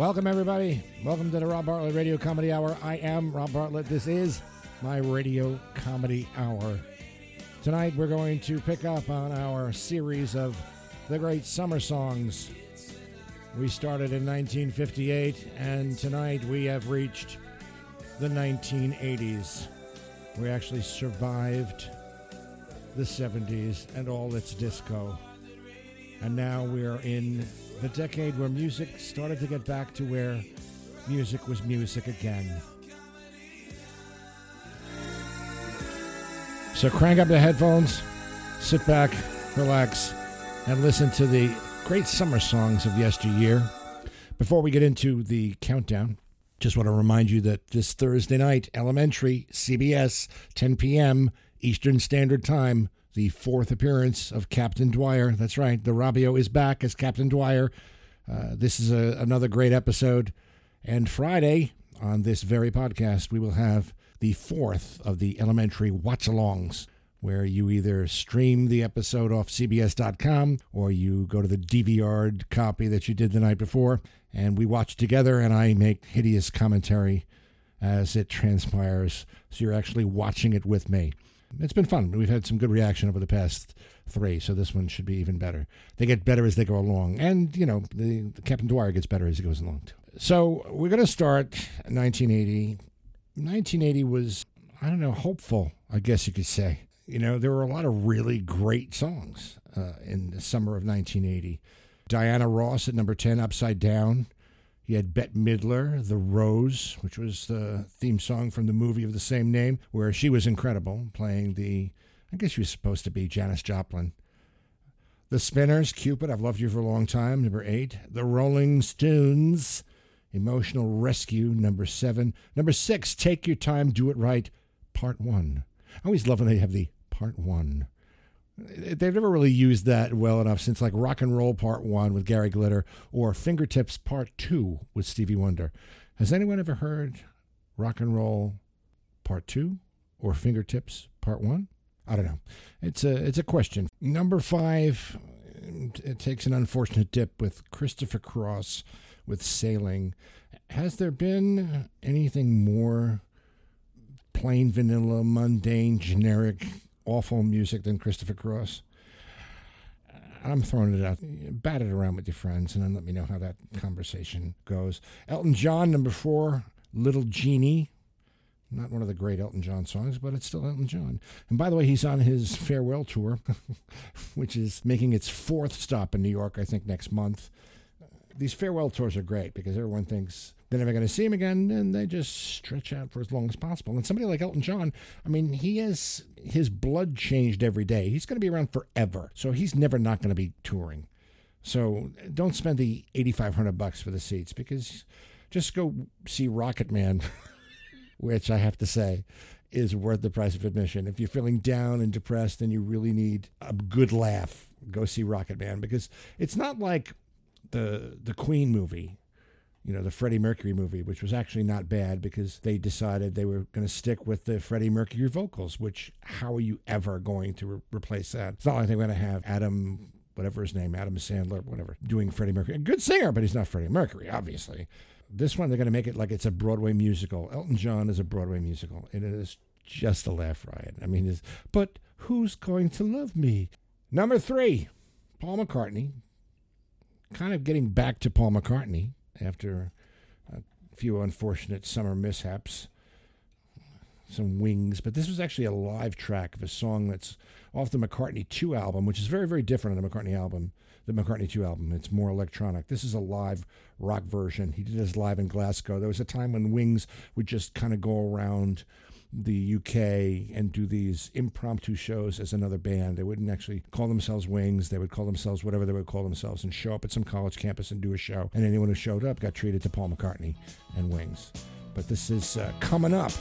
Welcome, everybody. Welcome to the Rob Bartlett Radio Comedy Hour. I am Rob Bartlett. This is my Radio Comedy Hour. Tonight, we're going to pick up on our series of the great summer songs. We started in 1958, and tonight we have reached the 1980s. We actually survived the 70s and all its disco. And now we are in the decade where music started to get back to where music was music again. So crank up the headphones, sit back, relax, and listen to the great summer songs of yesteryear. Before we get into the countdown, just want to remind you that this Thursday night, Elementary, CBS, 10 p.m. Eastern Standard Time, the fourth appearance of Captain Dwyer. That's right, the Robio is back as Captain Dwyer. Uh, this is a, another great episode. And Friday, on this very podcast, we will have the fourth of the elementary watch alongs, where you either stream the episode off CBS.com or you go to the DVR copy that you did the night before, and we watch together, and I make hideous commentary as it transpires. So you're actually watching it with me it's been fun. We've had some good reaction over the past three, so this one should be even better. They get better as they go along, and you know the, the Captain Dwyer gets better as he goes along too. So we're going to start 1980. 1980 was I don't know hopeful, I guess you could say. You know there were a lot of really great songs uh, in the summer of 1980. Diana Ross at number 10, Upside Down. You had Bette Midler, The Rose, which was the theme song from the movie of the same name, where she was incredible, playing the, I guess she was supposed to be Janis Joplin. The Spinners, Cupid, I've loved you for a long time, number eight. The Rolling Stones, Emotional Rescue, number seven. Number six, Take Your Time, Do It Right, part one. I always love when they have the part one they've never really used that well enough since like rock and roll part one with Gary Glitter or fingertips part two with Stevie Wonder. Has anyone ever heard rock and roll part two or fingertips part one? I don't know. It's a it's a question. Number five, it takes an unfortunate dip with Christopher Cross with sailing. Has there been anything more plain vanilla, mundane, generic awful music than Christopher Cross. I'm throwing it out. Bat it around with your friends and then let me know how that conversation goes. Elton John, number four, Little Jeannie. Not one of the great Elton John songs, but it's still Elton John. And by the way, he's on his farewell tour, which is making its fourth stop in New York, I think, next month. These farewell tours are great because everyone thinks they're never going to see him again, and they just stretch out for as long as possible. And somebody like Elton John, I mean, he has his blood changed every day. He's going to be around forever, so he's never not going to be touring. So don't spend the eighty five hundred bucks for the seats because just go see Rocket Man, which I have to say is worth the price of admission. If you're feeling down and depressed and you really need a good laugh, go see Rocket Man because it's not like the the Queen movie you know, the Freddie Mercury movie, which was actually not bad because they decided they were going to stick with the Freddie Mercury vocals, which how are you ever going to re- replace that? It's not like they're going to have Adam, whatever his name, Adam Sandler, whatever, doing Freddie Mercury. A good singer, but he's not Freddie Mercury, obviously. This one, they're going to make it like it's a Broadway musical. Elton John is a Broadway musical. It is just a laugh riot. I mean, it's, but who's going to love me? Number three, Paul McCartney. Kind of getting back to Paul McCartney after a few unfortunate summer mishaps, some wings. But this was actually a live track of a song that's off the McCartney 2 album, which is very, very different on the McCartney album, the McCartney 2 album. It's more electronic. This is a live rock version. He did this live in Glasgow. There was a time when Wings would just kind of go around the UK and do these impromptu shows as another band. They wouldn't actually call themselves Wings. They would call themselves whatever they would call themselves and show up at some college campus and do a show. And anyone who showed up got treated to Paul McCartney and Wings. But this is uh, coming up.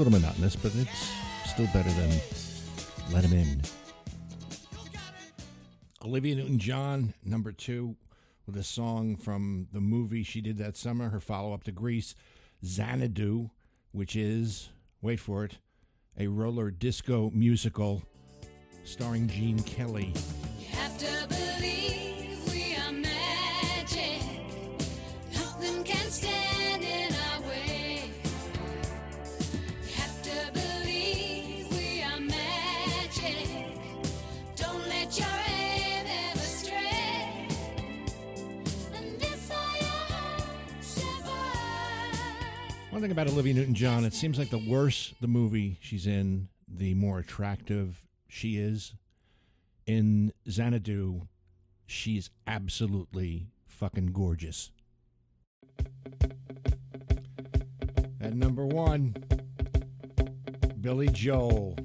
Little monotonous, but it's still better than Let Him In. Olivia Newton John, number two, with a song from the movie she did that summer, her follow up to Grease, Xanadu, which is, wait for it, a roller disco musical starring Gene Kelly. One thing about Olivia Newton John, it seems like the worse the movie she's in, the more attractive she is. In Xanadu, she's absolutely fucking gorgeous. At number one, Billy Joel.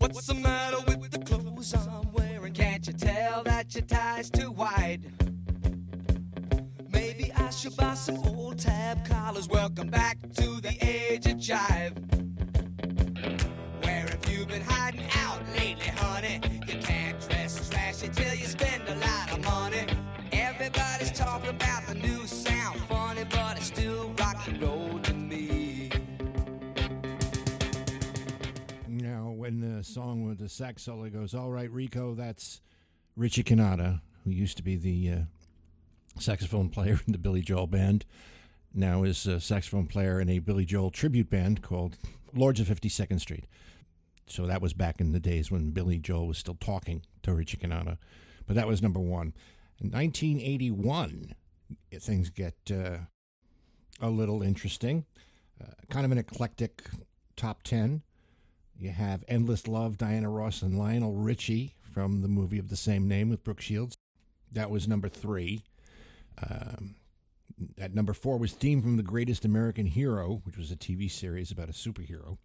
What's the matter with the clothes I'm wearing? Can't you tell that your tie's too wide? I should buy some old tab collars. Welcome back to the age of jive. Where have you been hiding out lately, honey? You can't dress as flashy till you spend a lot of money. Everybody's talking about the new sound, funny, but it's still rock and roll to me. Now, when the song with the sax solo goes, "All right, Rico," that's Richie Cannata, who used to be the uh, saxophone player in the Billy Joel band. Now is a saxophone player in a Billy Joel tribute band called Lords of 52nd Street. So that was back in the days when Billy Joel was still talking to Richie Cannata. But that was number one. In 1981, things get uh, a little interesting. Uh, kind of an eclectic top 10. You have Endless Love, Diana Ross, and Lionel Richie from the movie of the same name with Brooke Shields. That was number three. Um, at number four was Theme from the Greatest American Hero, which was a TV series about a superhero.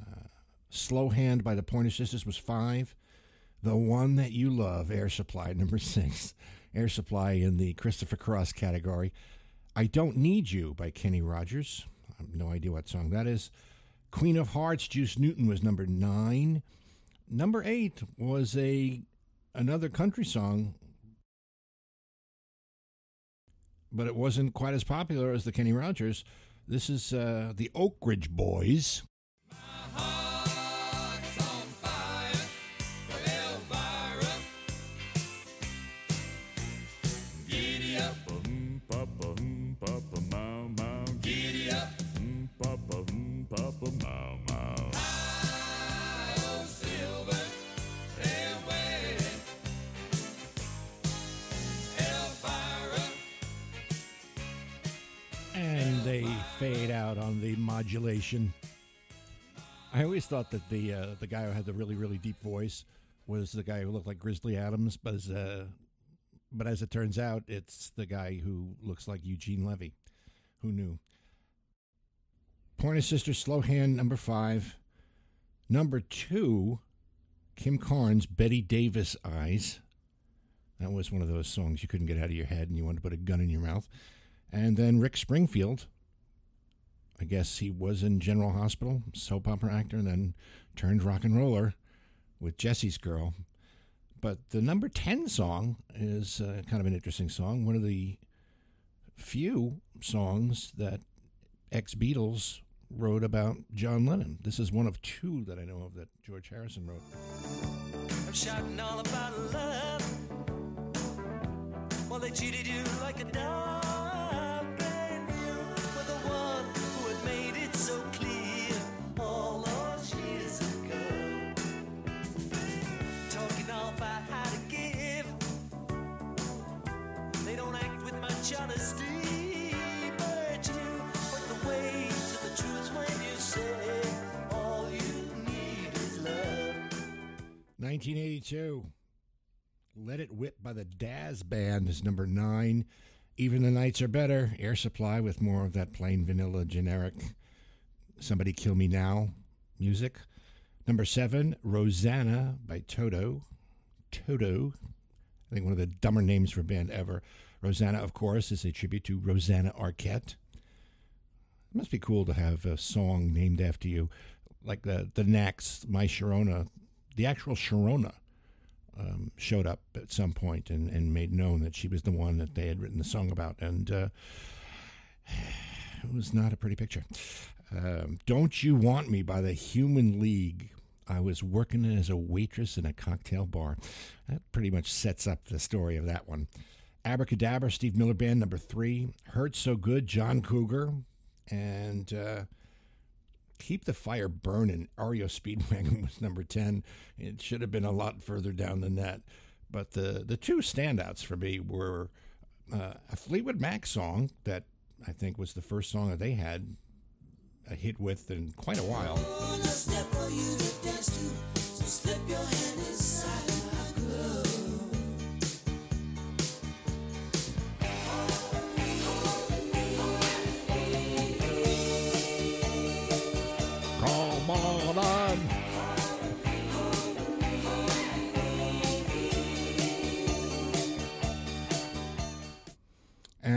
Uh, Slow Hand by the Pointer Sisters was five. The One That You Love, Air Supply, number six. Air Supply in the Christopher Cross category. I Don't Need You by Kenny Rogers. I have no idea what song that is. Queen of Hearts, Juice Newton was number nine. Number eight was a another country song but it wasn't quite as popular as the Kenny Rogers. This is uh, the Oak Ridge Boys. Out on the modulation. I always thought that the uh, the guy who had the really really deep voice was the guy who looked like Grizzly Adams, but as, uh, but as it turns out, it's the guy who looks like Eugene Levy. Who knew? Pointer Sister Slow Hand number five. Number two, Kim Carnes, Bette Davis Eyes. That was one of those songs you couldn't get out of your head and you wanted to put a gun in your mouth. And then Rick Springfield, I guess he was in General Hospital, soap opera actor, and then turned rock and roller with Jesse's Girl. But the number 10 song is uh, kind of an interesting song. One of the few songs that ex Beatles wrote about John Lennon. This is one of two that I know of that George Harrison wrote. I'm shouting all about love. Well, they cheated you like a dog. 1982. Let It Whip by the Dazz Band is number nine. Even the Nights Are Better. Air Supply with more of that plain vanilla generic Somebody Kill Me Now music. Number seven, Rosanna by Toto. Toto. I think one of the dumber names for a band ever. Rosanna, of course, is a tribute to Rosanna Arquette. It must be cool to have a song named after you, like the the Knack's, My Sharona, the actual Sharona. Um, showed up at some point and, and made known that she was the one that they had written the song about. And uh, it was not a pretty picture. Um, Don't You Want Me by the Human League. I was working as a waitress in a cocktail bar. That pretty much sets up the story of that one. Abracadabra, Steve Miller Band, number three. Hurt So Good, John Cougar. And uh, Keep the Fire Burning, REO Speedwagon was number 10. It should have been a lot further down than that. But the, the two standouts for me were uh, a Fleetwood Mac song that I think was the first song that they had a hit with in quite a while. Come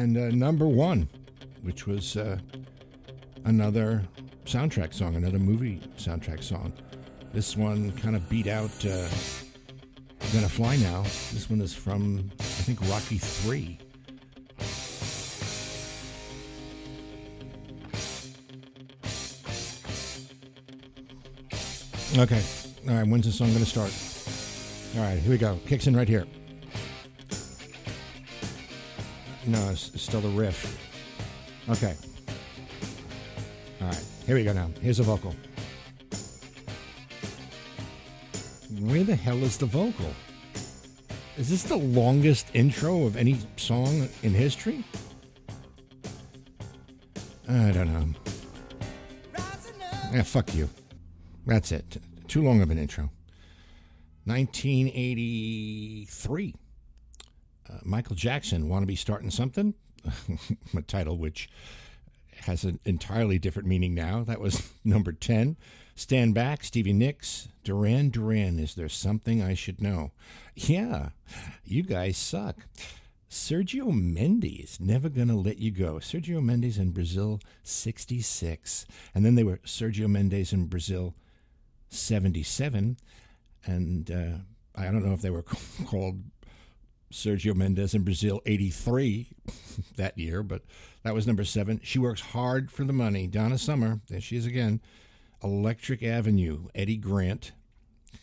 And uh, number one, which was uh, another soundtrack song, another movie soundtrack song. This one kind of beat out uh, Gonna Fly Now. This one is from, I think, Rocky 3. Okay. All right. When's the song going to start? All right. Here we go. Kicks in right here. No, it's, still the riff. Okay. All right. Here we go now. Here's the vocal. Where the hell is the vocal? Is this the longest intro of any song in history? I don't know. Yeah, fuck you. That's it. Too long of an intro. 1983. Uh, Michael Jackson, Want to Be Starting Something? a title which has an entirely different meaning now. That was number 10. Stand Back, Stevie Nicks, Duran Duran, Is There Something I Should Know? Yeah, you guys suck. Sergio Mendes, Never Gonna Let You Go. Sergio Mendes in Brazil, 66. And then they were Sergio Mendes in Brazil, 77. And uh, I don't know if they were called Sergio Mendes in Brazil, 83 that year, but that was number seven. She works hard for the money. Donna Summer, there she is again. Electric Avenue, Eddie Grant,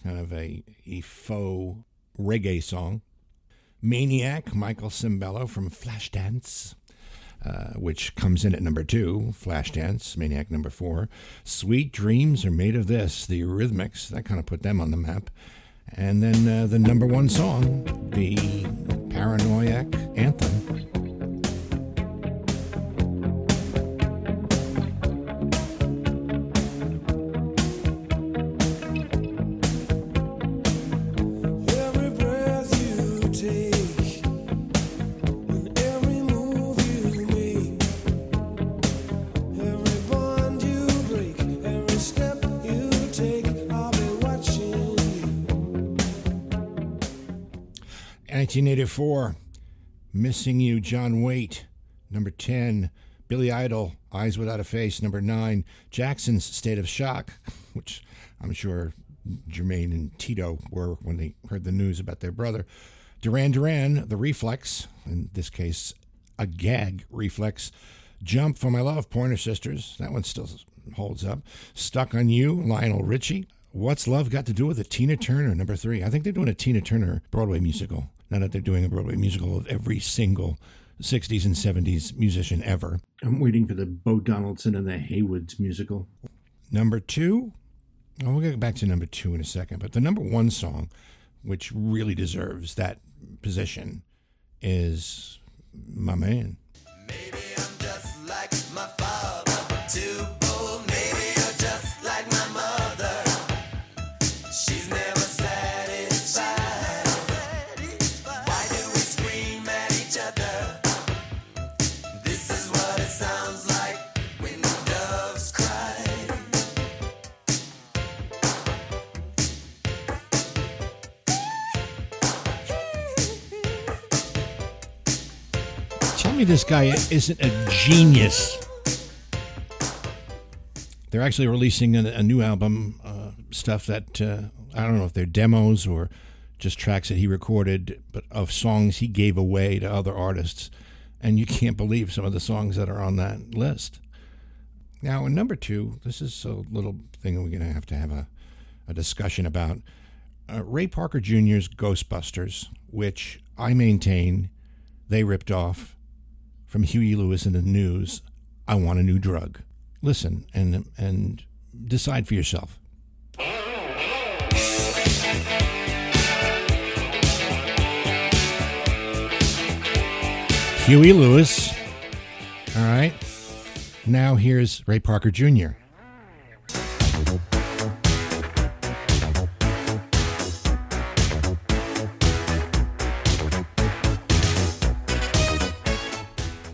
kind of a, a faux reggae song. Maniac, Michael Sembello from Flashdance, uh, which comes in at number two. Flashdance, Maniac number four. Sweet Dreams are made of this, the Eurythmics. That kind of put them on the map. And then uh, the number one song, the Paranoiac Anthem. 1984, Missing You, John Waite. Number 10, Billy Idol, Eyes Without a Face. Number 9, Jackson's State of Shock, which I'm sure Jermaine and Tito were when they heard the news about their brother. Duran Duran, The Reflex, in this case, a gag reflex. Jump for My Love, Pointer Sisters. That one still holds up. Stuck on You, Lionel Richie. What's Love Got to Do with it? Tina Turner, number three. I think they're doing a Tina Turner Broadway musical. Now that they're doing a Broadway musical of every single 60s and 70s musician ever. I'm waiting for the Bo Donaldson and the Heywoods musical. Number two, oh, we'll get back to number two in a second, but the number one song, which really deserves that position, is My Man. Maybe me this guy isn't a genius. they're actually releasing a, a new album, uh, stuff that uh, I don't know if they're demos or just tracks that he recorded, but of songs he gave away to other artists. And you can't believe some of the songs that are on that list. Now, in number two, this is a little thing we're going to have to have a, a discussion about. Uh, Ray Parker Jr.'s Ghostbusters, which I maintain they ripped off from Huey Lewis in the news. I want a new drug. Listen and and decide for yourself. Huey Lewis. All right. Now here's Ray Parker Jr.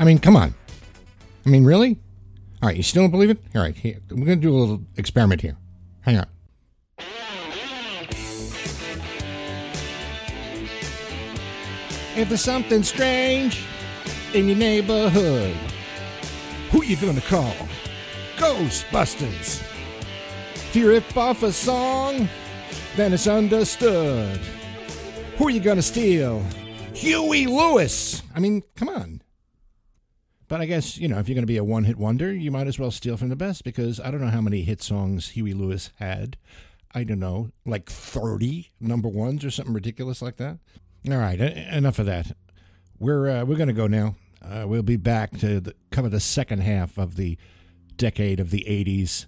mean, come on. I mean, really? All right, you still don't believe it? All right, here, we're going to do a little experiment here. Hang on. If there's something strange in your neighborhood, who you gonna call? Ghostbusters. If you rip off a song, then it's understood. Who are you gonna steal? Huey Lewis. I mean, come on. But I guess, you know, if you're going to be a one hit wonder, you might as well steal from the best because I don't know how many hit songs Huey Lewis had. I don't know, like 30 number ones or something ridiculous like that. All right, enough of that. We're uh, we're going to go now. Uh, we'll be back to the, cover the second half of the decade of the 80s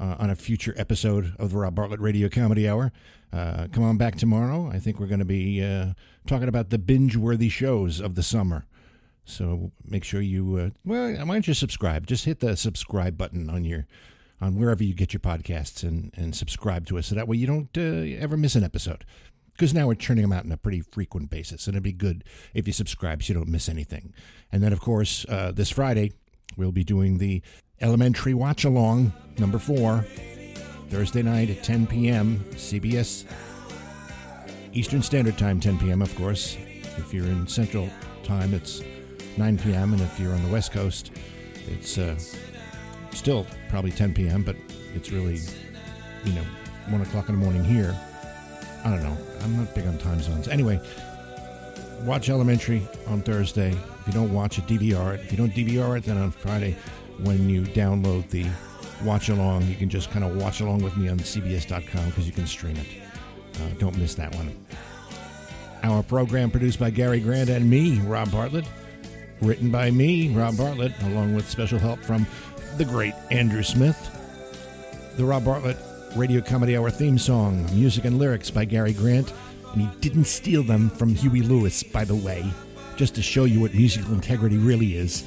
uh, on a future episode of the Rob Bartlett Radio Comedy Hour. Uh, come on back tomorrow. I think we're going to be uh, talking about the binge worthy shows of the summer. So make sure you uh, well, why don't you subscribe? Just hit the subscribe button on your on wherever you get your podcasts and and subscribe to us, so that way you don't uh, ever miss an episode. Because now we're churning them out on a pretty frequent basis, and it'd be good if you subscribe so you don't miss anything. And then, of course, uh, this Friday we'll be doing the Elementary Watch Along number four, Thursday night at 10 p.m. CBS Eastern Standard Time, 10 p.m. Of course. If you're in Central Time, it's 9 p.m. And if you're on the West Coast, it's uh, still probably 10 p.m., but it's really, you know, 1 o'clock in the morning here. I don't know. I'm not big on time zones. Anyway, watch Elementary on Thursday. If you don't watch it, DVR it. If you don't DVR it, then on Friday, when you download the watch along, you can just kind of watch along with me on CBS.com because you can stream it. Uh, don't miss that one. Our program produced by Gary Grant and me, Rob Bartlett. Written by me, Rob Bartlett, along with special help from the great Andrew Smith. The Rob Bartlett Radio Comedy Hour theme song, music and lyrics by Gary Grant. And he didn't steal them from Huey Lewis, by the way, just to show you what musical integrity really is.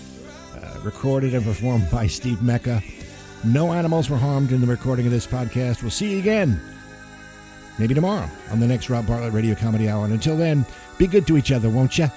Uh, recorded and performed by Steve Mecca. No animals were harmed in the recording of this podcast. We'll see you again maybe tomorrow on the next Rob Bartlett Radio Comedy Hour. And until then, be good to each other, won't you?